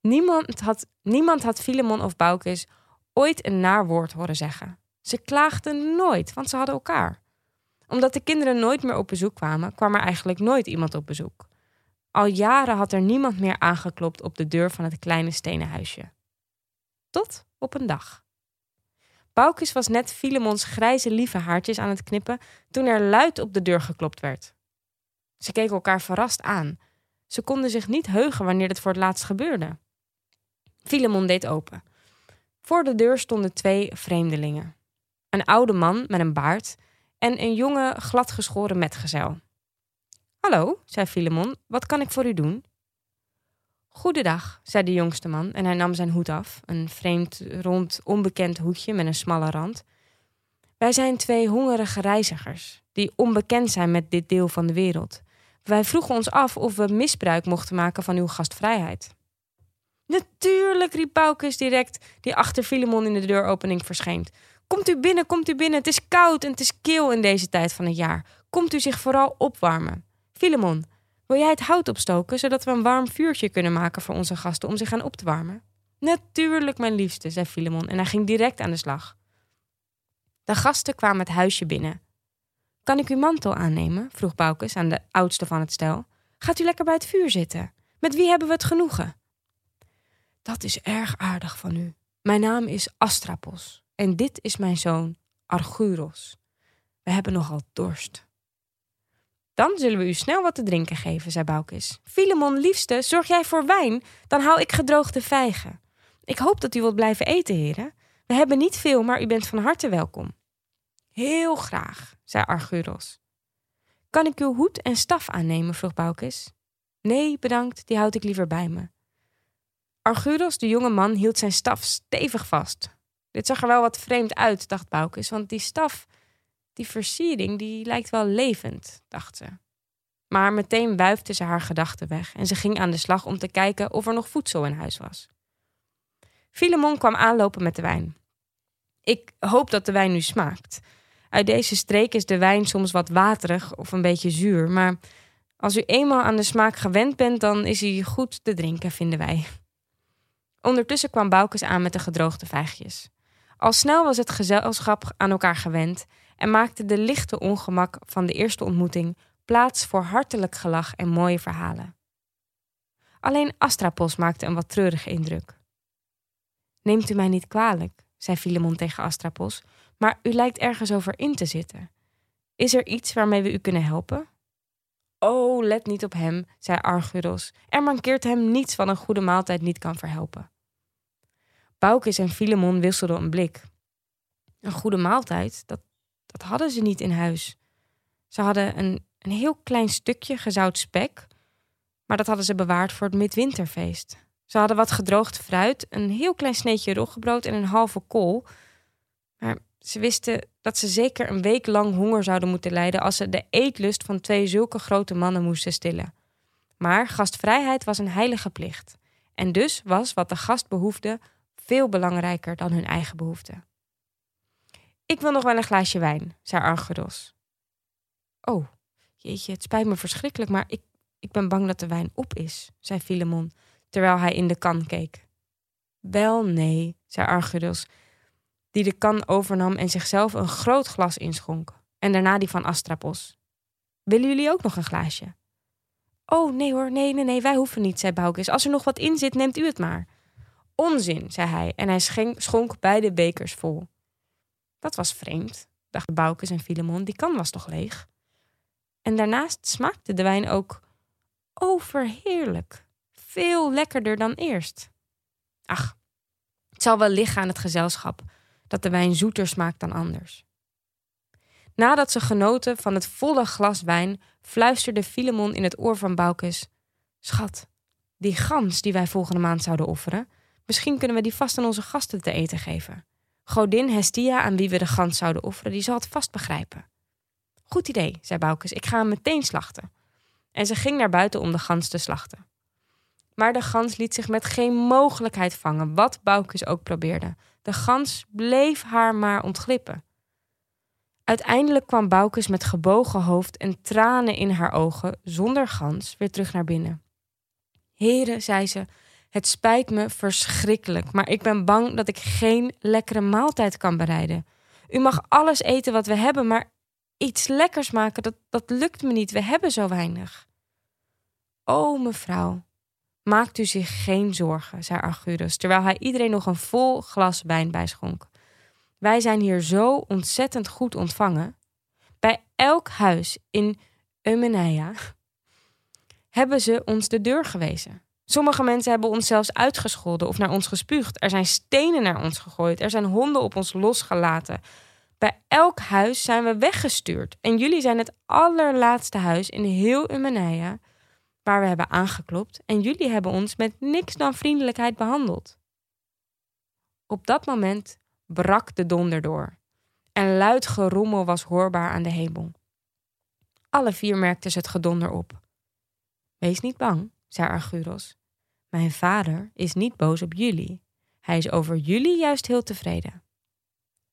Niemand had, niemand had Filemon of Baukis ooit een naar woord horen zeggen. Ze klaagden nooit, want ze hadden elkaar. Omdat de kinderen nooit meer op bezoek kwamen, kwam er eigenlijk nooit iemand op bezoek. Al jaren had er niemand meer aangeklopt op de deur van het kleine stenen huisje. Tot op een dag. Baukis was net Filemons grijze lieve haartjes aan het knippen toen er luid op de deur geklopt werd. Ze keken elkaar verrast aan. Ze konden zich niet heugen wanneer het voor het laatst gebeurde. Filemon deed open. Voor de deur stonden twee vreemdelingen. Een oude man met een baard en een jonge, gladgeschoren metgezel. Hallo, zei Filemon, wat kan ik voor u doen? Goedendag, zei de jongste man en hij nam zijn hoed af. Een vreemd, rond, onbekend hoedje met een smalle rand. Wij zijn twee hongerige reizigers die onbekend zijn met dit deel van de wereld. Wij vroegen ons af of we misbruik mochten maken van uw gastvrijheid. Natuurlijk, riep Paukes direct, die achter Filemon in de deuropening verscheen. Komt u binnen, komt u binnen. Het is koud en het is kil in deze tijd van het jaar. Komt u zich vooral opwarmen. Filemon, wil jij het hout opstoken, zodat we een warm vuurtje kunnen maken voor onze gasten om zich aan op te warmen? Natuurlijk, mijn liefste, zei Filemon en hij ging direct aan de slag. De gasten kwamen het huisje binnen. Kan ik uw mantel aannemen? vroeg Baukes aan de oudste van het stel. Gaat u lekker bij het vuur zitten? Met wie hebben we het genoegen? Dat is erg aardig van u. Mijn naam is Astrapos en dit is mijn zoon Argyros. We hebben nogal dorst. Dan zullen we u snel wat te drinken geven, zei Baukis. Filemon, liefste, zorg jij voor wijn? Dan haal ik gedroogde vijgen. Ik hoop dat u wilt blijven eten, heren. We hebben niet veel, maar u bent van harte welkom. Heel graag, zei Argyros. Kan ik uw hoed en staf aannemen? vroeg Baukis. Nee, bedankt, die houd ik liever bij me. Argyros, de jonge man, hield zijn staf stevig vast. Dit zag er wel wat vreemd uit, dacht Baukis, want die staf die versiering die lijkt wel levend, dacht ze. Maar meteen wuifde ze haar gedachten weg en ze ging aan de slag om te kijken of er nog voedsel in huis was. Filemon kwam aanlopen met de wijn. Ik hoop dat de wijn nu smaakt. Uit deze streek is de wijn soms wat waterig of een beetje zuur, maar als u eenmaal aan de smaak gewend bent, dan is hij goed te drinken, vinden wij. Ondertussen kwam Boukes aan met de gedroogde vijgjes. Al snel was het gezelschap aan elkaar gewend en maakte de lichte ongemak van de eerste ontmoeting plaats voor hartelijk gelach en mooie verhalen. Alleen Astrapos maakte een wat treurige indruk. Neemt u mij niet kwalijk, zei Filemon tegen Astrapos, maar u lijkt ergens over in te zitten. Is er iets waarmee we u kunnen helpen? Oh, let niet op hem, zei Argyros. Er mankeert hem niets wat een goede maaltijd niet kan verhelpen. Baukis en Filemon wisselden een blik. Een goede maaltijd, dat dat hadden ze niet in huis. Ze hadden een, een heel klein stukje gezout spek, Maar dat hadden ze bewaard voor het midwinterfeest. Ze hadden wat gedroogd fruit, een heel klein sneetje roggebrood en een halve kool. Maar ze wisten dat ze zeker een week lang honger zouden moeten lijden als ze de eetlust van twee zulke grote mannen moesten stillen. Maar gastvrijheid was een heilige plicht. En dus was wat de gast behoefde veel belangrijker dan hun eigen behoeften. Ik wil nog wel een glaasje wijn, zei Argeros. Oh, jeetje, het spijt me verschrikkelijk, maar ik, ik ben bang dat de wijn op is, zei Filemon, terwijl hij in de kan keek. Wel nee, zei Argeros, die de kan overnam en zichzelf een groot glas inschonk, en daarna die van Astrapos. Willen jullie ook nog een glaasje? Oh, nee hoor, nee, nee, nee, wij hoeven niet, zei Boukes. Als er nog wat in zit, neemt u het maar. Onzin, zei hij, en hij schenk, schonk beide bekers vol. Dat was vreemd, dachten Boukes en Filemon, die kan was toch leeg? En daarnaast smaakte de wijn ook overheerlijk. Veel lekkerder dan eerst. Ach, het zal wel liggen aan het gezelschap dat de wijn zoeter smaakt dan anders. Nadat ze genoten van het volle glas wijn, fluisterde Filemon in het oor van Boukes: Schat, die gans die wij volgende maand zouden offeren, misschien kunnen we die vast aan onze gasten te eten geven. Godin Hestia, aan wie we de gans zouden offeren, die zal het vast begrijpen. Goed idee, zei Boukes, ik ga hem meteen slachten. En ze ging naar buiten om de gans te slachten. Maar de gans liet zich met geen mogelijkheid vangen, wat Boukes ook probeerde. De gans bleef haar maar ontglippen. Uiteindelijk kwam Boukes met gebogen hoofd en tranen in haar ogen, zonder gans, weer terug naar binnen. Heren, zei ze, het spijt me verschrikkelijk, maar ik ben bang dat ik geen lekkere maaltijd kan bereiden. U mag alles eten wat we hebben, maar iets lekkers maken, dat, dat lukt me niet. We hebben zo weinig. O, mevrouw, maakt u zich geen zorgen, zei Argyrus, terwijl hij iedereen nog een vol glas wijn bijschonk. Wij zijn hier zo ontzettend goed ontvangen. Bij elk huis in Eumeneia hebben ze ons de deur gewezen. Sommige mensen hebben ons zelfs uitgescholden of naar ons gespuugd. Er zijn stenen naar ons gegooid. Er zijn honden op ons losgelaten. Bij elk huis zijn we weggestuurd. En jullie zijn het allerlaatste huis in heel Eumeneia waar we hebben aangeklopt. En jullie hebben ons met niks dan vriendelijkheid behandeld. Op dat moment brak de donder door. En luid gerommel was hoorbaar aan de hemel. Alle vier merkten ze het gedonder op. Wees niet bang, zei Argyros. Mijn vader is niet boos op jullie. Hij is over jullie juist heel tevreden.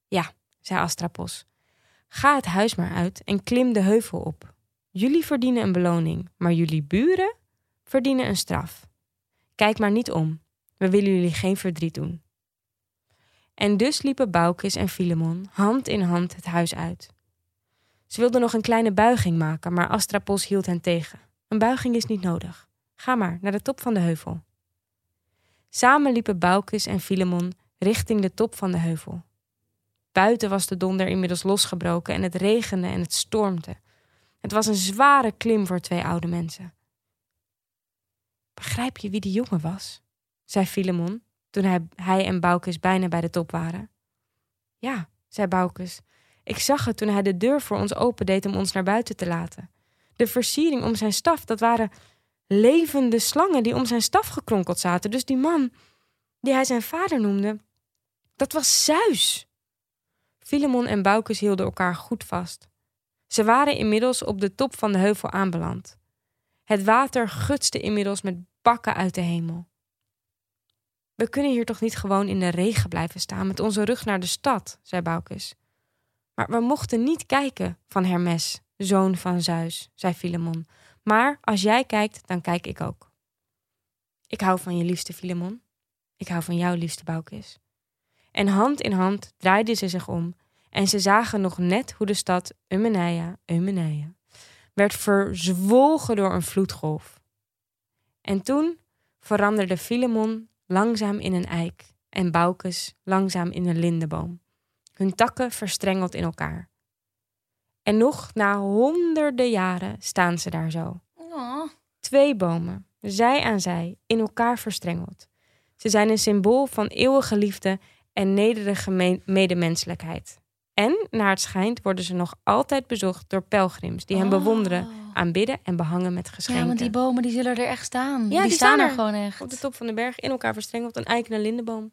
Ja, zei Astrapos. Ga het huis maar uit en klim de heuvel op. Jullie verdienen een beloning, maar jullie buren verdienen een straf. Kijk maar niet om. We willen jullie geen verdriet doen. En dus liepen Boukes en Filemon hand in hand het huis uit. Ze wilden nog een kleine buiging maken, maar Astrapos hield hen tegen. Een buiging is niet nodig. Ga maar naar de top van de heuvel. Samen liepen Boukes en Filemon richting de top van de heuvel. Buiten was de donder inmiddels losgebroken en het regende en het stormde. Het was een zware klim voor twee oude mensen. Begrijp je wie die jongen was? zei Filemon, toen hij, hij en Boukes bijna bij de top waren. Ja, zei Boukes. Ik zag het toen hij de deur voor ons opendeed om ons naar buiten te laten. De versiering om zijn staf, dat waren levende slangen die om zijn staf gekronkeld zaten. Dus die man, die hij zijn vader noemde, dat was Zeus. Filemon en Boukes hielden elkaar goed vast. Ze waren inmiddels op de top van de heuvel aanbeland. Het water gutste inmiddels met bakken uit de hemel. We kunnen hier toch niet gewoon in de regen blijven staan met onze rug naar de stad, zei Boukes. Maar we mochten niet kijken van Hermes, zoon van Zeus, zei Filemon. Maar als jij kijkt, dan kijk ik ook. Ik hou van je liefste Filemon. Ik hou van jou, liefste Boukes. En hand in hand draaiden ze zich om en ze zagen nog net hoe de stad Eumeneia, Eumeneia, werd verzwolgen door een vloedgolf. En toen veranderde Filemon langzaam in een eik en Boukes langzaam in een lindeboom, hun takken verstrengeld in elkaar. En nog na honderden jaren staan ze daar zo. Oh. Twee bomen, zij aan zij, in elkaar verstrengeld. Ze zijn een symbool van eeuwige liefde en nederige medemenselijkheid. En, naar het schijnt, worden ze nog altijd bezocht door pelgrims die hen bewonderen aanbidden en behangen met geschenken. Ja, want die bomen die zullen er echt staan. Ja, die, die staan er gewoon echt. Op de top van de berg in elkaar verstrengeld een eiken en lindenboom.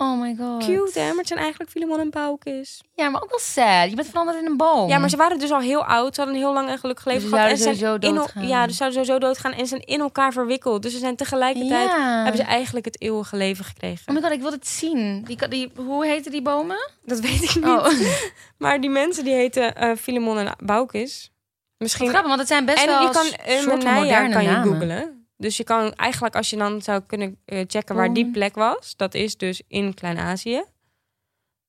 Oh my god. Cute, hè? Maar het zijn eigenlijk Filemon en Paukes. Ja, maar ook wel sad. Je bent veranderd in een boom. Ja, maar ze waren dus al heel oud. Ze hadden een heel lang en gelukkig leven Dus gehad. En zijn sowieso doodgaan. Ja, dus zouden sowieso doodgaan. En ze zijn in elkaar verwikkeld. Dus ze zijn tegelijkertijd... Ja. Hebben ze eigenlijk het eeuwige leven gekregen. Oh my god, ik wil het zien. Die, die, hoe heten die bomen? Dat weet ik niet. Oh, <laughs> Maar die mensen die heten eh Filemon en Baukis. Misschien... grappig, want het zijn best en wel je kan soort uh, van Manaya moderne kan je namen. Dus je kan eigenlijk, als je dan zou kunnen eh, checken waar die Bomen. plek was, dat is dus in Klein-Azië.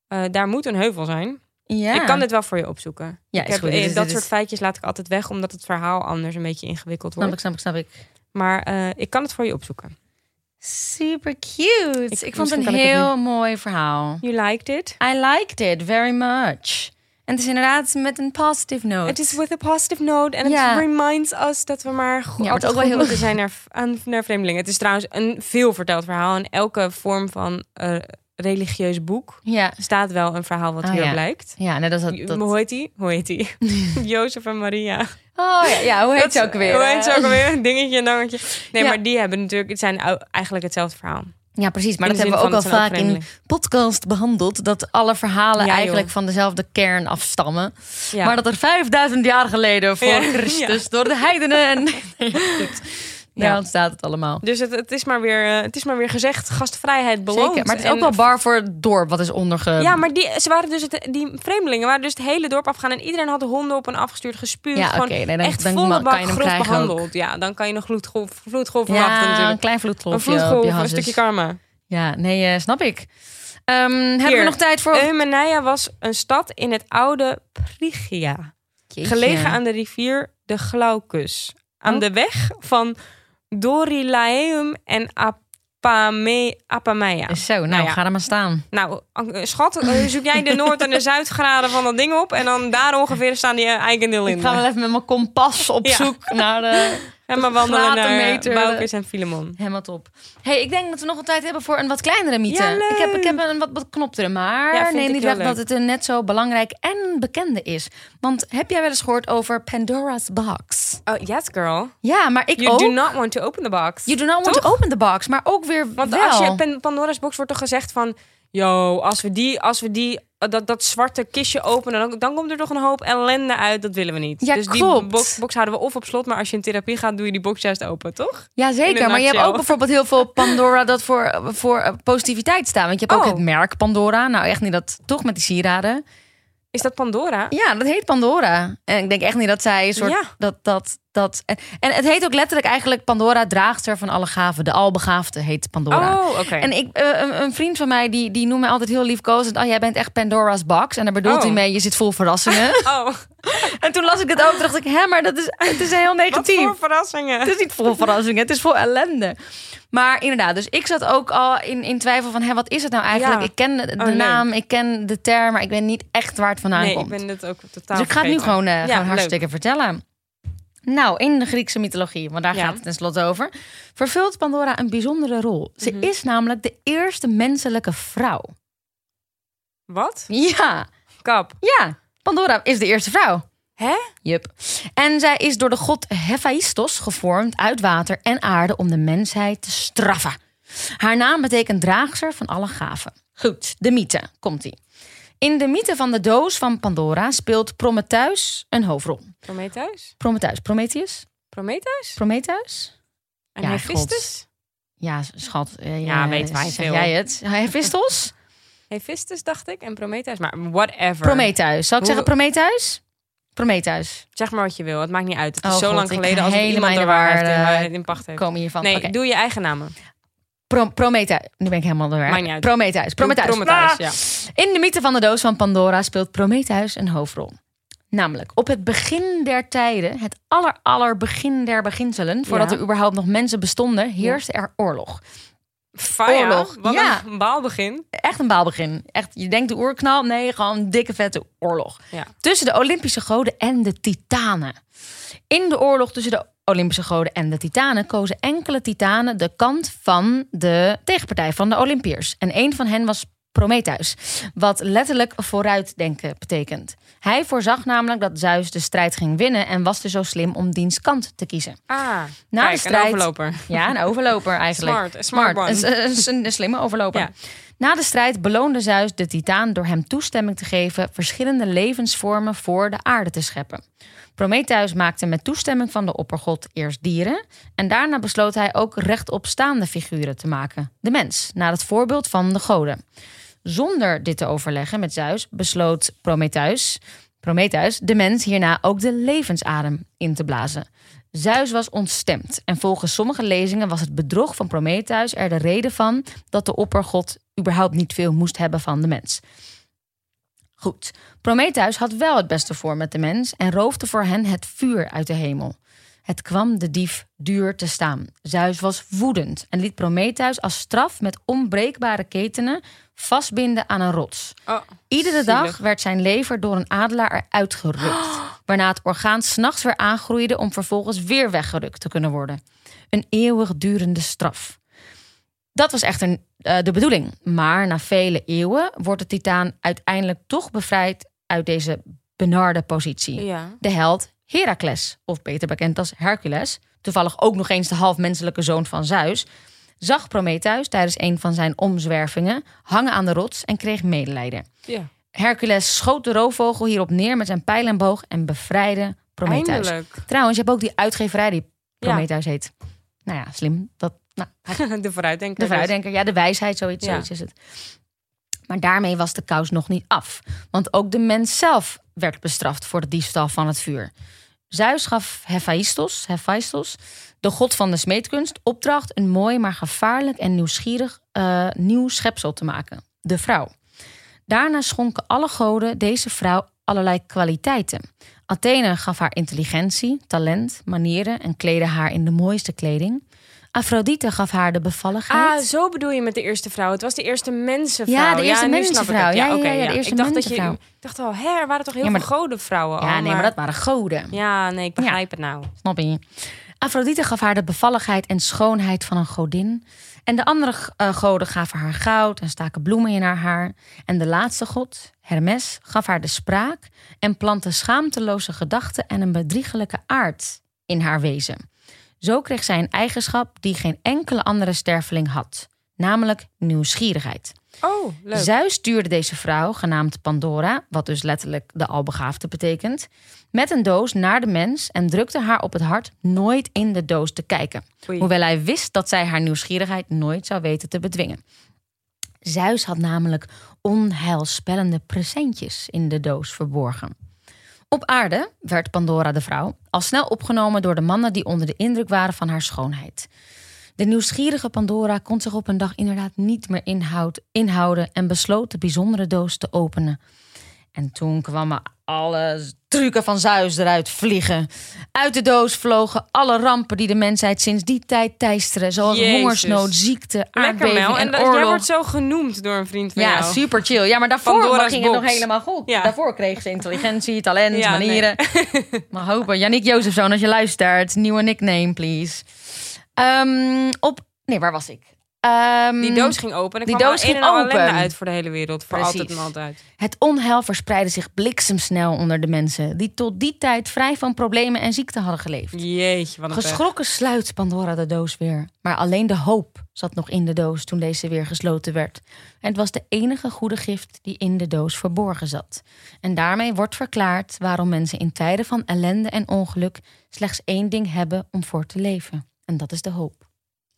Eh, daar moet een heuvel zijn. Ja. Ik kan dit wel voor je opzoeken. Ja, ik heb, goed. is- dat soort is- feitjes laat ik altijd weg, omdat het verhaal anders een beetje ingewikkeld Snap wordt. ik, snap ik, snap ik. Maar eh, ik kan het voor je opzoeken. Super cute. Ik, Ik- vond het een het heel mooi verhaal. You liked it? I liked it very much. En het is inderdaad met een positive note. Het is with a positive note. En Ja. het reminds us dat we maar go- maar het altijd ook wel goed heel- moeten zijn naar, aan, naar vreemdelingen. Het is trouwens een veel verteld verhaal. In elke vorm van eh, religieus boek Ja, staat wel een verhaal wat Ah, hierop ja. lijkt. ja net als dat... dat... Hoe heet die? Hoe heet die? <laughs> Jozef en Maria. Oh ja, ja, hoe heet ze ook weer? Hoe heet ze ook <laughs> alweer? Dingetje en dangetje. Nee, Ja. maar die hebben natuurlijk... Het zijn eigenlijk hetzelfde verhaal. Ja, precies. Maar dat hebben we ook al vaak in podcast behandeld. Dat alle verhalen Ja, eigenlijk joh. van dezelfde kern afstammen. Ja. Maar dat er 5000 jaar geleden voor Ja, Christus <laughs> door de heidenen... En... <laughs> Nee, goed. Daar Ja. ontstaat het allemaal. Dus het, het, is maar weer, eh, het is maar weer gezegd, gastvrijheid beloont. Zeker. Maar het is ook En- wel bar voor het dorp wat is onderge... Ja, maar die, ze waren dus het, die vreemdelingen waren dus het hele dorp afgegaan. En iedereen had de honden op en afgestuurd, gespuurd. Ja, nee, echt dan volle bak kan je hem grof ook. behandeld. Ja, dan kan je een vloedgolf, vloedgolf Ja, verwachten een natuurlijk. klein Een op vloedgolf, een hasses. stukje karma. Ja, nee, eh, snap ik. Ehm, hebben we nog tijd voor... Eumenea was een stad in het oude Phrygia. Jeetje. Gelegen aan de rivier de Glaucus. Aan Oh. de weg van Dorilaeum en Apame, Apameia. Zo, nou, Nou ja. ga er maar staan. Nou, schat, eh, zoek jij de noord- en de zuidgraden van dat ding op. En dan daar ongeveer staan die eigendeel in. Ik ga wel even met mijn kompas op Ja. zoek naar de... En maar wandelen naar en Filemon. Helemaal top. hey, ik denk dat we nog een tijd hebben voor een wat kleinere mythe. Ja, ik, heb, ik heb een wat, wat knoptere, maar Ja, neem niet weg dat het een net zo belangrijk en bekende is. Want heb jij wel eens gehoord over Pandora's Box? Oh, yes girl. Ja, maar ik You ook. do not want to open the box. You do not want to open the box, maar ook weer Want wel. als je Pan- Pandora's box wordt toch gezegd van... Yo, als we die, als we die eh, dat, dat zwarte kistje openen, dan, dan komt er toch een hoop ellende uit. Dat willen we niet. Ja, dus klopt. die box, box houden we of op slot, maar als je in therapie gaat, doe je die box juist open, toch? Ja, zeker. Maar je hebt ook bijvoorbeeld heel veel Pandora dat voor, voor eh, positiviteit staan. Want je hebt ook Oh. het merk Pandora. Nou, echt niet dat, toch met die sieraden. Is dat Pandora? Ja, dat heet Pandora. En ik denk echt niet dat zij een soort. Ja. Dat, dat, dat, en, en het heet ook letterlijk eigenlijk Pandora, draagster van alle gaven. De albegaafde heet Pandora. Oh, oké. En ik, eh, een, een vriend van mij die, die noemt mij altijd heel liefkozend. Oh, jij bent echt Pandora's box. En daar bedoelt Oh. hij mee, je zit vol verrassingen. <laughs> Oh, <laughs> en toen las ik het ook, dacht ik, hè, maar dat is, het is heel wat negatief. voor verrassingen. Het is niet vol verrassingen, het is vol ellende. Maar inderdaad, dus ik zat ook al in, in twijfel van... Hé, wat is het nou eigenlijk? Ja. Ik ken de, Oh, naam, ik ken de term... maar ik weet niet echt waar het vandaan Nee, komt. ik ben het ook totaal dus ik ga het nu gewoon, eh, Ja, gewoon leuk. hartstikke vertellen. Nou, in de Griekse mythologie, want daar Ja. gaat het tenslotte over... vervult Pandora een bijzondere rol. Ze Mhm. is namelijk de eerste menselijke vrouw. Wat? Ja, Kap. ja. Pandora is de eerste vrouw. Hè? Yup. En zij is door de god Hephaïstos gevormd uit water en aarde om de mensheid te straffen. Haar naam betekent draagster van alle gaven. Goed, de mythe komt ie. In de mythe van de doos van Pandora speelt Prometheus een hoofdrol. Prometheus? Prometheus, Prometheus, Prometheus? Prometheus? En Ja, Hephaestus? Ja, schat. eh, Ja, weten wij zeg veel. jij het? Hephaïstos? <laughs> Hephaestus dacht ik en Prometheus, maar whatever. Prometheus. Zal ik Hoe- zeggen Prometheus? Prometheus. Zeg maar wat je wil, het maakt niet uit. Het is Oh zo God, lang geleden als helemaal iemand in er de waar heeft, eh, in, in pacht heeft. Komen hiervan. Nee, Oké. doe je eigen namen. Pro Prometheus. Nu ben ik helemaal door. Prometheus. Prometheus. Prometheus, Ah! ja. In de mythe van de doos van Pandora speelt Prometheus een hoofdrol. Namelijk, op het begin der tijden, het aller, aller begin der beginselen, voordat Ja. er überhaupt nog mensen bestonden, heerste er oorlog. Faya, Oorlog, Wat ja. een baalbegin. Echt een baalbegin. Echt, je denkt de oerknal? Nee, gewoon dikke vette oorlog. Ja. Tussen de Olympische goden en de titanen. In de oorlog tussen de Olympische goden en de titanen kozen enkele titanen de kant van de tegenpartij van de Olympiërs. En een van hen was Prometheus, wat letterlijk vooruitdenken betekent. Hij voorzag namelijk dat Zeus de strijd ging winnen en was dus zo slim om diens kant te kiezen. Ah, Na kijk, de strijd, een overloper. Ja, een overloper eigenlijk. Smart, smart one. Een, een, een slimme overloper. Ja. Na de strijd beloonde Zeus de Titaan door hem toestemming te geven verschillende levensvormen voor de aarde te scheppen. Prometheus maakte met toestemming van de oppergod eerst dieren en daarna besloot hij ook rechtopstaande figuren te maken, de mens, naar het voorbeeld van de goden. Zonder dit te overleggen met Zeus besloot Prometheus, Prometheus de mens hierna ook de levensadem in te blazen. Zeus was ontstemd en volgens sommige lezingen was het bedrog van Prometheus er de reden van dat de oppergod überhaupt niet veel moest hebben van de mens. Goed, Prometheus had wel het beste voor met de mens en roofde voor hen het vuur uit de hemel. Het kwam de dief duur te staan. Zeus was woedend en liet Prometheus als straf met onbreekbare ketenen vastbinden aan een rots. Oh, Iedere zielig. dag werd zijn lever door een adelaar eruit gerukt. <gasps> Waarna het orgaan s'nachts weer aangroeide om vervolgens weer weggerukt te kunnen worden. Een eeuwigdurende straf. Dat was echter eh, de bedoeling. Maar na vele eeuwen wordt de titaan uiteindelijk toch bevrijd uit deze benarde positie. Ja. De held Heracles, of beter bekend als Hercules, toevallig ook nog eens de halfmenselijke zoon van Zeus, zag Prometheus tijdens een van zijn omzwervingen hangen aan de rots en kreeg medelijden. ja. Hercules schoot de roofvogel hierop neer met zijn pijl en boog en bevrijdde Prometheus. Eindelijk. Trouwens, je hebt ook die uitgeverij die Ja. Prometheus heet. Nou ja, slim. Dat, nou, <laughs> De vooruitdenker. de vooruitdenker, ja, de wijsheid, zoiets, Ja. zoiets is het. Maar daarmee was de kous nog niet af. Want ook de mens zelf werd bestraft voor de diefstal van het vuur. Zeus gaf Hephaistos, Hephaistos, de god van de smeedkunst, opdracht een mooi maar gevaarlijk en nieuwsgierig eh, nieuw schepsel te maken: de vrouw. Daarna schonken alle goden deze vrouw allerlei kwaliteiten. Athene gaf haar intelligentie, talent, manieren en kleedde haar in de mooiste kleding. Afrodite gaf haar de bevalligheid. Ah, zo bedoel je met de eerste vrouw. Het was de eerste mensenvrouw. Ja, de eerste mensenvrouw. Ja, ja, ja, de eerste ik dacht dat je, ik dacht al, hè, er waren toch heel maar- veel godenvrouwen al. ja, nee, maar dat waren goden. Ja, nee, ik begrijp het nou. Snap je? Afrodite gaf haar de bevalligheid en schoonheid van een godin. En de andere eh, goden gaven haar goud en staken bloemen in haar haar. En de laatste god, Hermes, gaf haar de spraak en plantte schaamteloze gedachten en een bedriegelijke aard in haar wezen. Zo kreeg zij een eigenschap die geen enkele andere sterveling had, namelijk nieuwsgierigheid. Oh, leuk. Zeus stuurde deze vrouw, genaamd Pandora, wat dus letterlijk de albegaafde betekent, met een doos naar de mens en drukte haar op het hart nooit in de doos te kijken. Oei. Hoewel hij wist dat zij haar nieuwsgierigheid nooit zou weten te bedwingen. Zeus had namelijk onheilspellende presentjes in de doos verborgen. Op aarde werd Pandora de vrouw al snel opgenomen door de mannen die onder de indruk waren van haar schoonheid. De nieuwsgierige Pandora kon zich op een dag inderdaad niet meer inhoud, inhouden en besloot de bijzondere doos te openen. En toen kwamen alle trucken van Zeus eruit vliegen. Uit de doos vlogen alle rampen die de mensheid sinds die tijd teisteren, zoals Jezus. hongersnood, ziekte, Lekker aardbeving Mel. En en jij wordt zo genoemd door een vriend van Ja, jou. super chill. Ja, maar daarvoor ging het nog helemaal goed. Ja. Daarvoor kreeg ze intelligentie, talent, Ja, manieren. <laughs> Maar hopen. Yannick Jozefzoon, als je luistert. Nieuwe nickname, please. Ehm, op... Nee, waar was ik? Ehm, Die doos ging open en die kwam doos ging open. uit voor de hele wereld. Voor Precies. altijd en altijd. Het onheil verspreidde zich bliksemsnel onder de mensen... die tot die tijd vrij van problemen en ziekten hadden geleefd. Jeetje, wat pech. Geschrokken sluit Pandora de doos weer. Maar alleen de hoop zat nog in de doos toen deze weer gesloten werd. En het was de enige goede gift die in de doos verborgen zat. En daarmee wordt verklaard waarom mensen in tijden van ellende en ongeluk slechts één ding hebben om voor te leven. En dat is de hoop.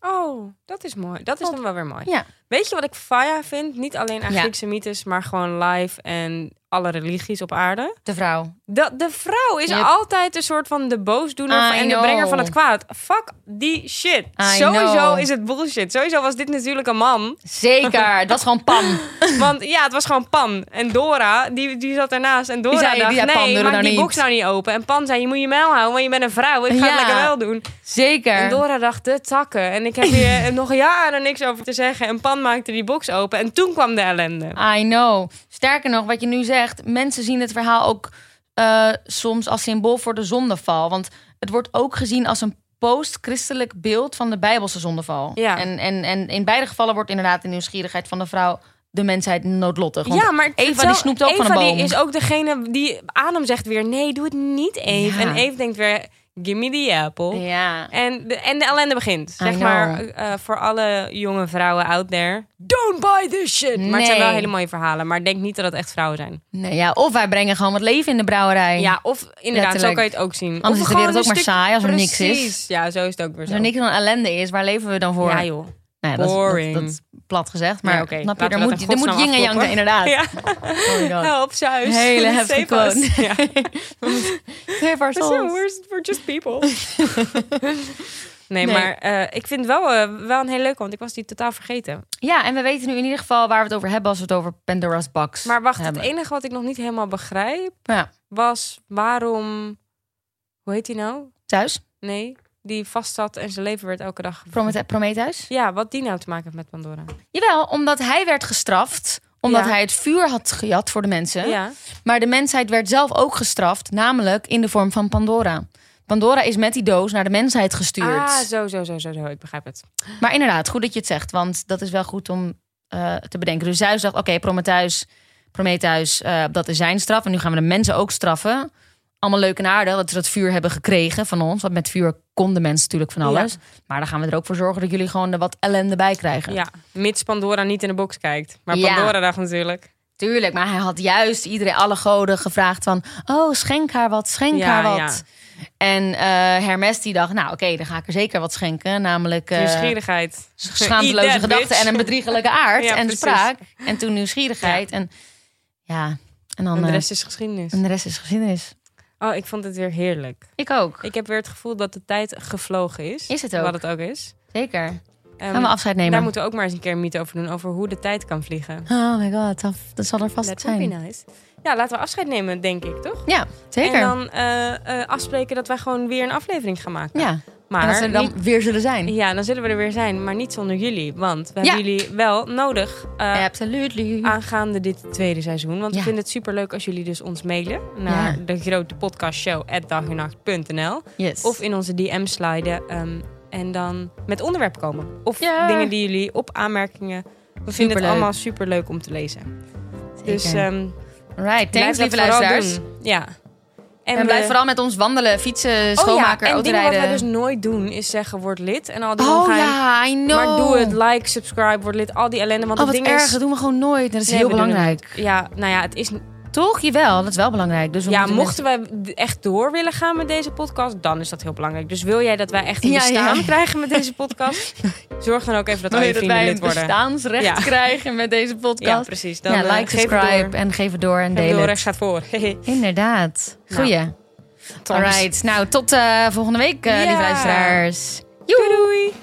Oh, dat is mooi. Dat is dan wel weer mooi. Ja. Weet je wat ik faya vind? Niet alleen aan. Griekse mythes, maar gewoon live en alle religies op aarde. De vrouw. De, de vrouw is Yep. altijd een soort van de boosdoener I en de brenger van het kwaad. Fuck die shit. I Sowieso know. is het bullshit. Sowieso was dit natuurlijk een man. Zeker, dat is gewoon Pam. <laughs> Want ja, het was gewoon Pan. En Dora, die, die zat ernaast. En Dora zei, dacht, ja, nee, maak nou die niet. box nou niet open. En Pan zei, je moet je mijl houden, want je bent een vrouw. Ik ga Ja. het lekker wel doen. Zeker. En Dora dacht, de takken. En ik heb hier <laughs> nog jaren niks over te zeggen. En Pan maakte die box open. En toen kwam de ellende. I know. Sterker nog, wat je nu zegt, mensen zien het verhaal ook eh, soms als symbool voor de zondeval. Want het wordt ook gezien als een post-christelijk beeld van de Bijbelse zondeval. Ja. En, en, en in beide gevallen wordt inderdaad de nieuwsgierigheid van de vrouw de mensheid noodlottig. Want ja, maar Eva die snoept ook Eva van een boom. die is ook degene die Adam zegt weer nee, doe het niet Eve. Ja. En Eve denkt weer give me the apple. Ja. En de, en de ellende begint. Zeg maar eh, voor alle jonge vrouwen out there. Don't buy this shit. Maar het zijn wel hele mooie verhalen. Maar denk niet dat het echt vrouwen zijn. Nee, ja. Of wij brengen gewoon wat leven in de brouwerij. Ja, of inderdaad, zo kan je het ook zien. Anders of is de wereld ook maar saai als er niks is. Precies. Ja, zo is het ook weer Als zo. er niks dan ellende is, waar leven we dan voor? Ja joh. Nou ja, dat, Boring. dat, dat is plat gezegd, maar Ja, oké. snap je, er moet, er moet yin en yang zijn, inderdaad. Ja. Oh. Help, Zeus. Hele heftige quote. Ja. Save our souls. we're, we're just people. <laughs> nee, Nee. maar eh, ik vind wel, eh, wel een hele leuke, want ik was die totaal vergeten. Ja, en we weten nu in ieder geval waar we het over hebben als we het over Pandora's Box Maar wacht, hebben. het enige wat ik nog niet helemaal begrijp, Ja, was waarom... Hoe heet die nou? thuis, Nee, die vast zat en zijn leven werd elke dag... Promete- Prometheus. Ja, wat die nou te maken heeft met Pandora. Jawel, omdat hij werd gestraft omdat Ja. hij het vuur had gejat voor de mensen. Ja, Maar de mensheid werd zelf ook gestraft, namelijk in de vorm van Pandora. Pandora is met die doos naar de mensheid gestuurd. ah, zo, zo, zo, zo, zo, ik begrijp het. Maar inderdaad, goed dat je het zegt, want dat is wel goed om eh, te bedenken. Dus Zeus dacht, oké, Prometheus, Prometheus, eh, dat is zijn straf. En nu gaan we de mensen ook straffen. Allemaal leuk en aardig dat ze dat vuur hebben gekregen van ons. Want met vuur konden mensen natuurlijk van alles. Maar dan gaan we er ook voor zorgen dat jullie gewoon er wat ellende bij krijgen. Ja, mits Pandora niet in de box kijkt. Maar Ja. Pandora dacht natuurlijk. Tuurlijk, maar hij had juist iedereen, alle goden gevraagd van... oh, schenk haar wat, schenk Ja, haar wat. ja. En eh, Hermes die dacht, nou oké, dan ga ik er zeker wat schenken. Namelijk eh, Nieuwsgierigheid. schaamteloze <laughs> gedachten bitch. en een bedriegelijke aard <laughs> en precies. spraak. En toen nieuwsgierigheid. En ja, en dan En de eh, rest is geschiedenis. en de rest is geschiedenis. Oh, ik vond het weer heerlijk. Ik ook, Ik heb weer het gevoel dat de tijd gevlogen is. Is het ook? Wat het ook is. zeker. Ehm, Gaan we afscheid nemen? Daar moeten we ook maar eens een keer een mythe over doen. Over hoe de tijd kan vliegen. Oh my god, dat, dat zal er vast That would be zijn. nice. Ja, laten we afscheid nemen, denk ik, toch? Ja, zeker. En dan eh, eh, afspreken dat wij gewoon weer een aflevering gaan maken. ja, Maar en dat ze er dan niet- weer zullen zijn. ja, dan zullen we er weer zijn. Maar niet zonder jullie. Want we Ja. hebben jullie wel nodig. Absolutely. aangaande dit tweede seizoen. Want we vinden het superleuk als jullie dus ons mailen naar Ja. de grote podcastshow dagenacht.nl Yes. of in onze DM sliden ehm, en dan met onderwerp komen. Of dingen die jullie op aanmerkingen. We vinden het allemaal superleuk om te lezen. Dus Zeker. ehm Right, blijf thanks lieve luisteraars. Ja. En, En we- blijf vooral met ons wandelen, fietsen, Oh schoonmaken, ja, en dingen wat wij dus nooit doen is zeggen word lid en al die oh ja, I know. Maar doe het, like, subscribe, word lid, al die ellende. Want Oh, het wat ding erg, is... dat doen we gewoon nooit. Dat is Nee, heel belangrijk. Ja, nou ja, het is Toch? Jawel, dat is wel belangrijk. Dus we Ja, mochten d- echt door willen gaan met deze podcast, dan is dat heel belangrijk. Dus wil jij dat wij echt een Ja, bestaan ja. krijgen met deze podcast? <laughs> Zorg dan ook even dat al Wil je dat wij een bestaansrecht Ja. krijgen met deze Ja, podcast? precies. Dan ja, eh, like, subscribe en geef het door en deel het rechts gaat voor. <laughs> Inderdaad. Nou, Goeie. Alright, nou tot eh, volgende week, Ja. lieve luisteraars. Doei doei!